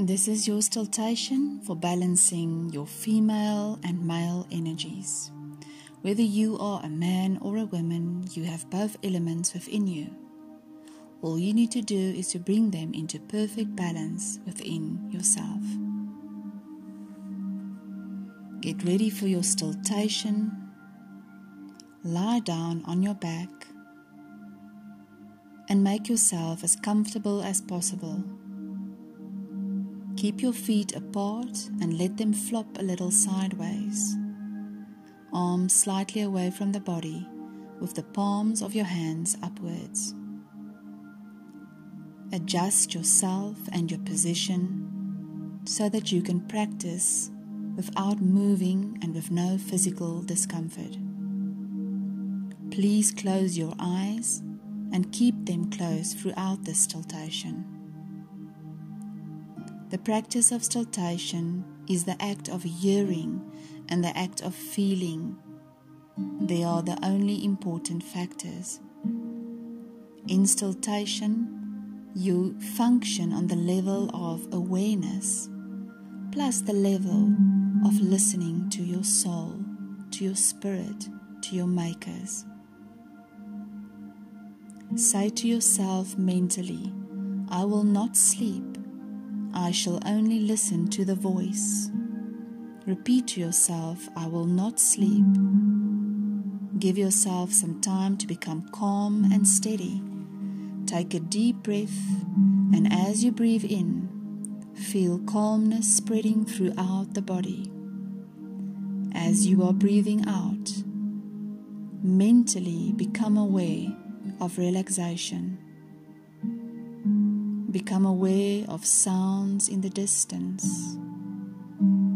This is your stilltation for balancing your female and male energies. Whether you are a man or a woman, you have both elements within you. All you need to do is to bring them into perfect balance within yourself. Get ready for your stilltation. Lie down on your back and make yourself as comfortable as possible. Keep your feet apart and let them flop a little sideways. Arms slightly away from the body with the palms of your hands upwards. Adjust yourself and your position so that you can practice without moving and with no physical discomfort. Please close your eyes and keep them closed throughout the stilltation. The practice of stilltation is the act of hearing and the act of feeling. They are the only important factors. In stilltation, you function on the level of awareness plus the level of listening to your soul, to your spirit, to your makers. Say to yourself mentally, I will not sleep. I shall only listen to the voice. Repeat to yourself, I will not sleep. Give yourself some time to become calm and steady. Take a deep breath, and as you breathe in, feel calmness spreading throughout the body. As you are breathing out, mentally become aware of relaxation. Become aware of sounds in the distance.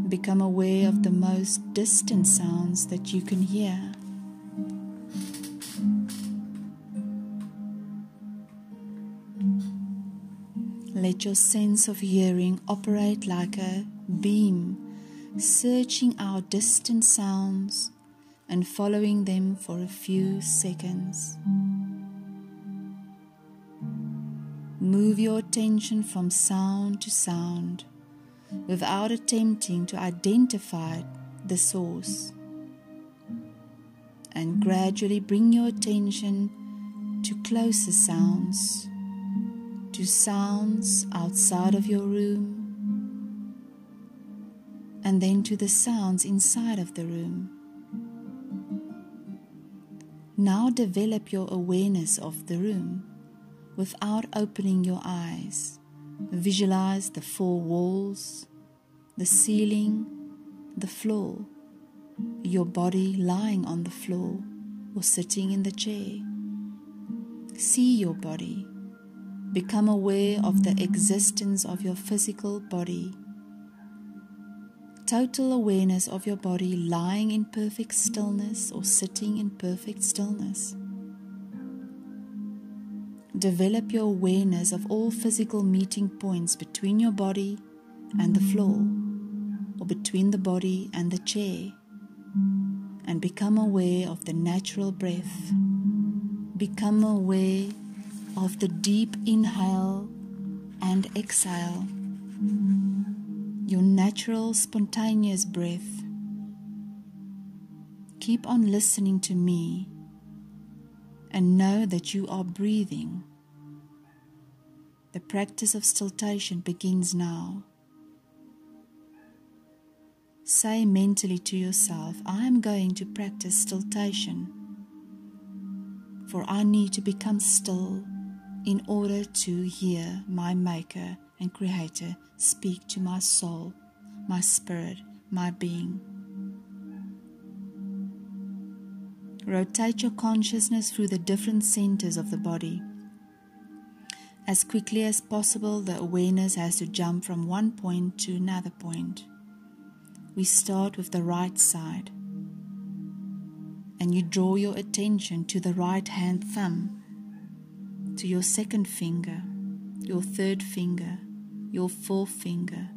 Become aware of the most distant sounds that you can hear. Let your sense of hearing operate like a beam, searching out distant sounds and following them for a few seconds. Move your attention from sound to sound without attempting to identify the source. And gradually bring your attention to closer sounds, to sounds outside of your room, and then to the sounds inside of the room. Now develop your awareness of the room without opening your eyes. Visualize the four walls, the ceiling, the floor, your body lying on the floor or sitting in the chair. See your body. Become aware of the existence of your physical body. Total awareness of your body lying in perfect stillness or sitting in perfect stillness. Develop your awareness of all physical meeting points between your body and the floor, or between the body and the chair, and become aware of the natural breath. Become aware of the deep inhale and exhale, your natural, spontaneous breath. Keep on listening to me and know that you are breathing. The practice of stilltation begins now. Say mentally to yourself, I am going to practice stilltation, for I need to become still in order to hear my Maker and Creator speak to my soul, my spirit, my being. Rotate your consciousness through the different centers of the body. As quickly as possible, the awareness has to jump from one point to another point. We start with the right side, and you draw your attention to the right hand thumb, to your second finger, your third finger, your fourth finger,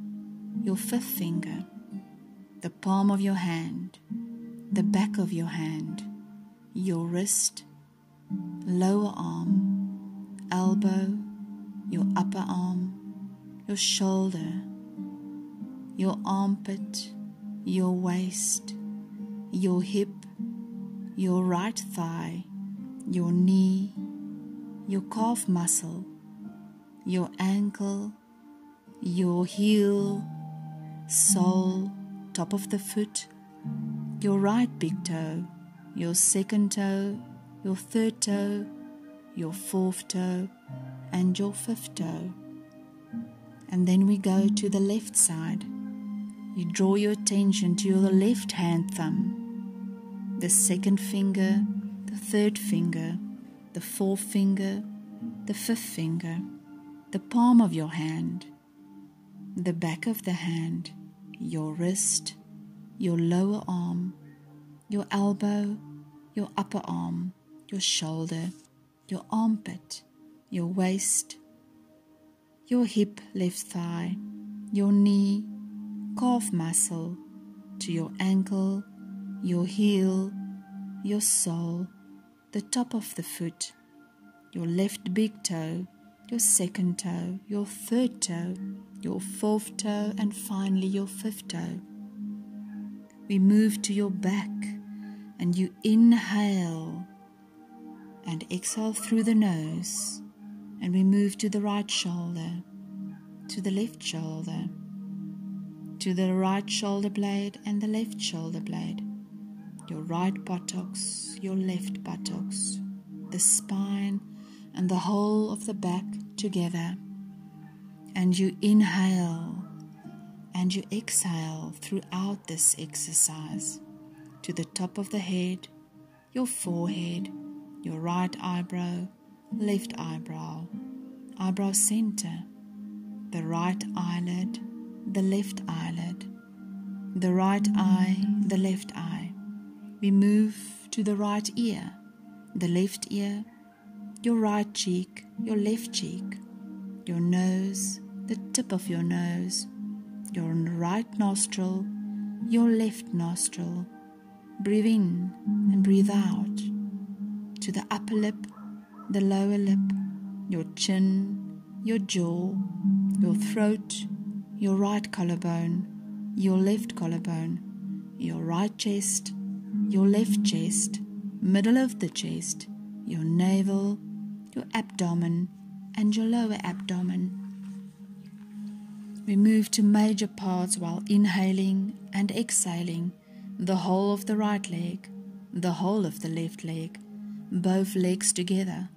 your fifth finger, the palm of your hand, the back of your hand, your wrist, lower arm, elbow, your upper arm, your shoulder, your armpit, your waist, your hip, your right thigh, your knee, your calf muscle, your ankle, your heel, sole, top of the foot, your right big toe, your second toe, your third toe, your fourth toe, and your fifth toe. And then we go to the left side. You draw your attention to your left hand thumb, the second finger, the third finger, the fourth finger, the fifth finger, the palm of your hand, the back of the hand, your wrist, your lower arm, your elbow, your upper arm, your shoulder, your armpit, your waist, your hip, left thigh, your knee, calf muscle, to your ankle, your heel, your sole, the top of the foot, your left big toe, your second toe, your third toe, your fourth toe, and finally your fifth toe. We move to your back and you inhale and exhale through the nose. And we move to the right shoulder, to the left shoulder, to the right shoulder blade and the left shoulder blade, your right buttocks, your left buttocks, the spine and the whole of the back together. And you inhale and you exhale throughout this exercise to the top of the head, your forehead, your right eyebrow, left eyebrow, eyebrow center, the right eyelid, the left eyelid, the right eye, the left eye. We move to the right ear, the left ear, your right cheek, your left cheek, your nose, the tip of your nose, your right nostril, your left nostril. Breathe in and breathe out to the upper lip, the lower lip, your chin, your jaw, your throat, your right collarbone, your left collarbone, your right chest, your left chest, middle of the chest, your navel, your abdomen, and your lower abdomen. We move to major parts while inhaling and exhaling the whole of the right leg, the whole of the left leg, both legs together,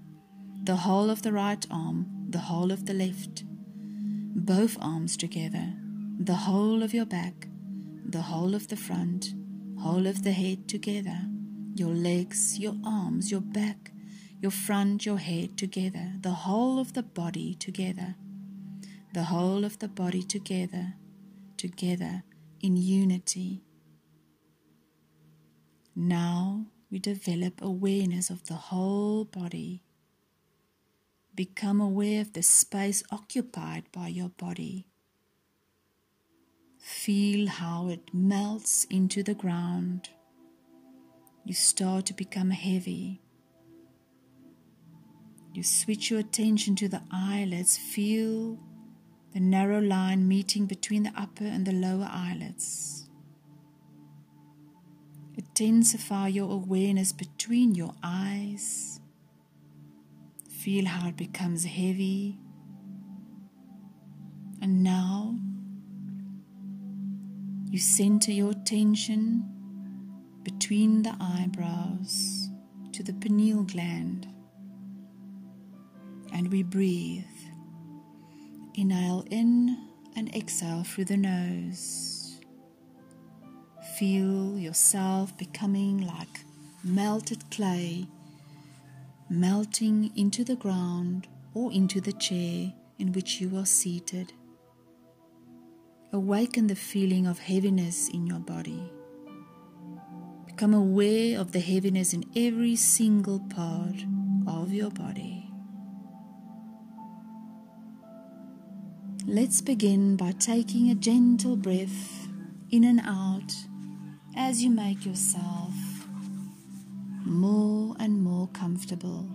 the whole of the right arm, the whole of the left, both arms together, the whole of your back, the whole of the front, whole of the head together, your legs, your arms, your back, your front, your head together, the whole of the body together, the whole of the body together, together in unity. Now we develop awareness of the whole body. Become aware of the space occupied by your body. Feel how it melts into the ground. You start to become heavy. You switch your attention to the eyelids. Feel the narrow line meeting between the upper and the lower eyelids. Intensify your awareness between your eyes. Feel how it becomes heavy. And now you center your attention between the eyebrows to the pineal gland. And we breathe. Inhale in and exhale through the nose. Feel yourself becoming like melted clay, melting into the ground or into the chair in which you are seated. Awaken the feeling of heaviness in your body. Become aware of the heaviness in every single part of your body. Let's begin by taking a gentle breath in and out as you make yourself more and more comfortable.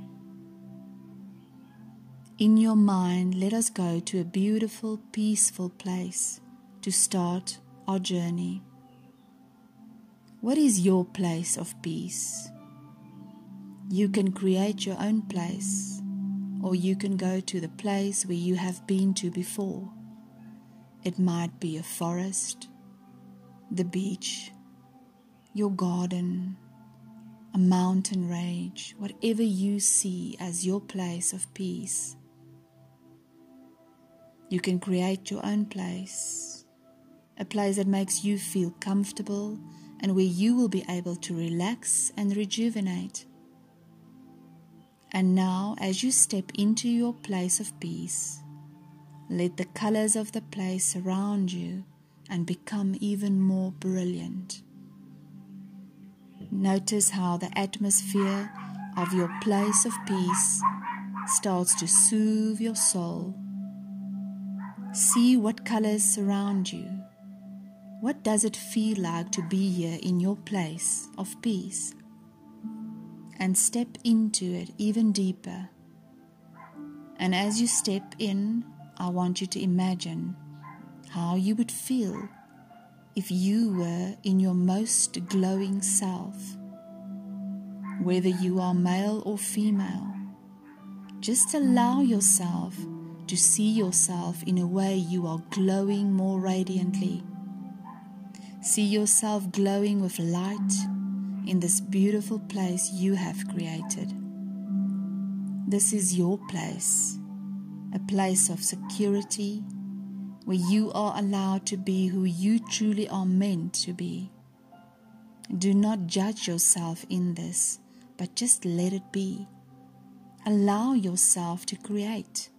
In your mind, let us go to a beautiful, peaceful place to start our journey. What is your place of peace? You can create your own place, or you can go to the place where you have been to before. It might be a forest, the beach, your garden, a mountain range, whatever you see as your place of peace. You can create your own place, a place that makes you feel comfortable and where you will be able to relax and rejuvenate. And now, as you step into your place of peace, let the colors of the place surround you and become even more brilliant. Notice how the atmosphere of your place of peace starts to soothe your soul. See what colors surround you. What does it feel like to be here in your place of peace? And step into it even deeper. And as you step in, I want you to imagine how you would feel if you were in your most glowing self. Whether you are male or female, just allow yourself to see yourself in a way you are glowing more radiantly. See yourself glowing with light in this beautiful place you have created. This is your place, a place of security where you are allowed to be who you truly are meant to be. Do not judge yourself in this, but just let it be. Allow yourself to create.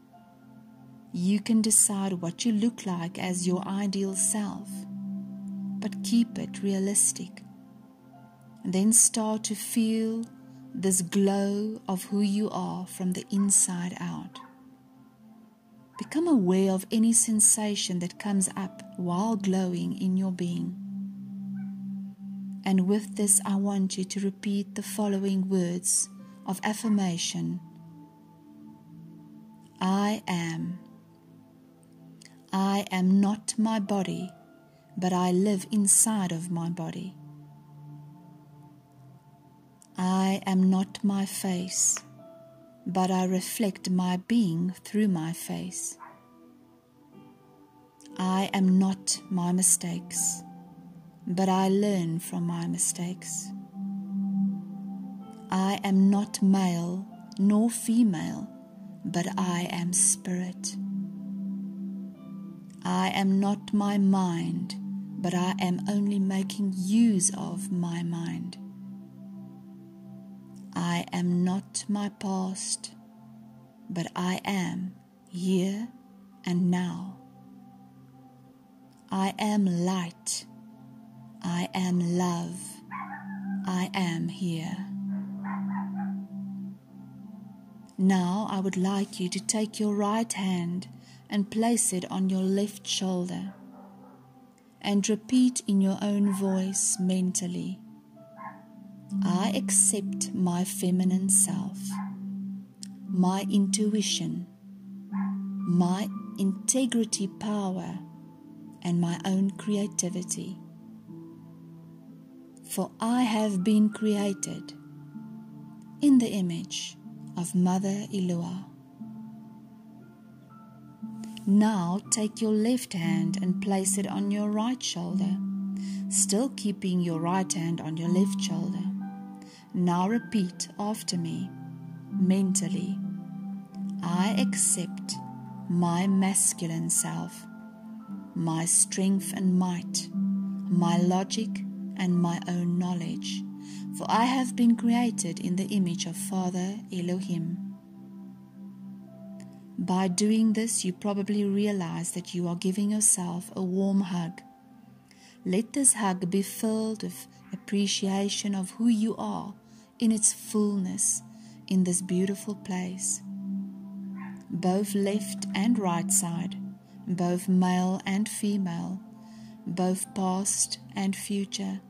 You can decide what you look like as your ideal self, but keep it realistic. And then start to feel this glow of who you are from the inside out. Become aware of any sensation that comes up while glowing in your being. And with this, I want you to repeat the following words of affirmation I am. I am not my body, but I live inside of my body. I am not my face but I reflect my being through my face. I am not my mistakes, but I learn from my mistakes. I am not male nor female, but I am spirit. I am not my mind, but I am only making use of my mind. I am not my past, but I am here and now. I am light. I am love. I am here. Now I would like you to take your right hand and place it on your left shoulder and repeat in your own voice mentally I accept my feminine self, my intuition, my integrity power, and my own creativity. For I have been created in the image of Mother Eloah. Now take your left hand and place it on your right shoulder, still keeping your right hand on your left shoulder. Now repeat after me mentally I accept my masculine self, my strength and might, my logic and my own knowledge, for I have been created in the image of Father Elohim. By doing this, you probably realize that you are giving yourself a warm hug. Let this hug be filled with appreciation of who you are in its fullness in this beautiful place. Both left and right side, both male and female, both past and future,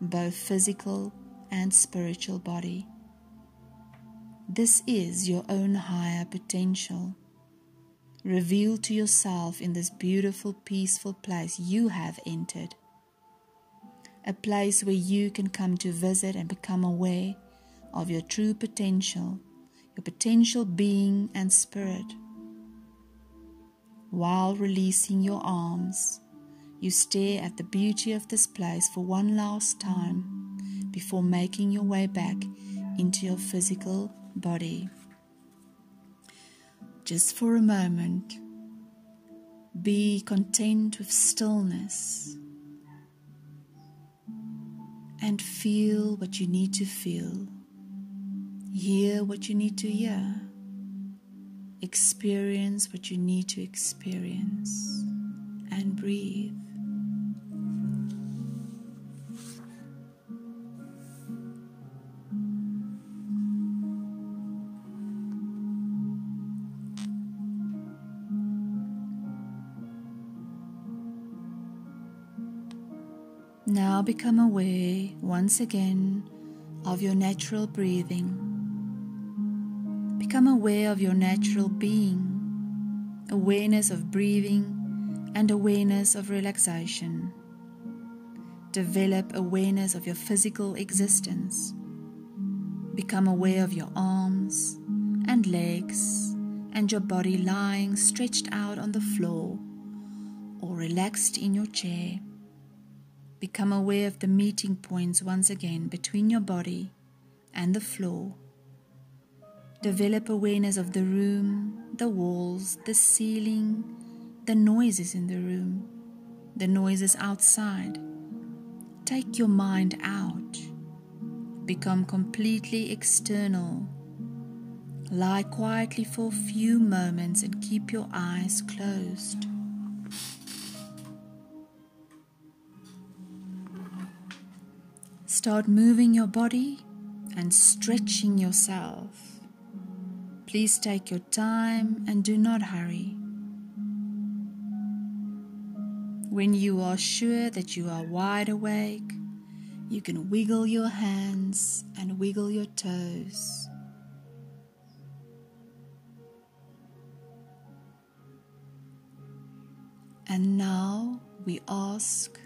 both physical and spiritual body. This is your own higher potential. Reveal to yourself in this beautiful, peaceful place you have entered. A place where you can come to visit and become aware of your true potential, your potential being and spirit. While releasing your arms, you stare at the beauty of this place for one last time before making your way back into your physical body. Just for a moment, be content with stillness and feel what you need to feel. Hear what you need to hear. Experience what you need to experience. And breathe. Now become aware once again of your natural breathing. Become aware of your natural being, awareness of breathing, and awareness of relaxation. Develop awareness of your physical existence. Become aware of your arms and legs and your body lying stretched out on the floor or relaxed in your chair. Become aware of the meeting points once again between your body and the floor. Develop awareness of the room, the walls, the ceiling, the noises in the room, the noises outside. Take your mind out. Become completely external. Lie quietly for a few moments and keep your eyes closed. Start moving your body and stretching yourself. Please take your time and do not hurry. When you are sure that you are wide awake, you can wiggle your hands and wiggle your toes. And now we ask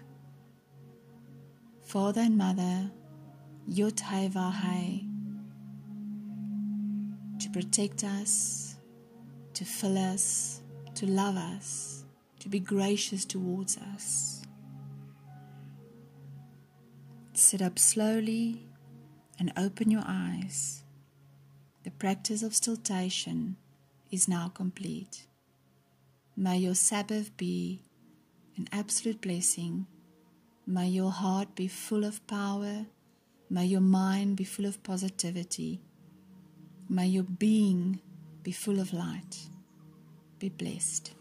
Father and Mother, Yud Hai to protect us, to fill us, to love us, to be gracious towards us. Sit up slowly and open your eyes. The practice of stilltation is now complete. May your Sabbath be an absolute blessing May your heart be full of power. May your mind be full of positivity. May your being be full of light. Be blessed.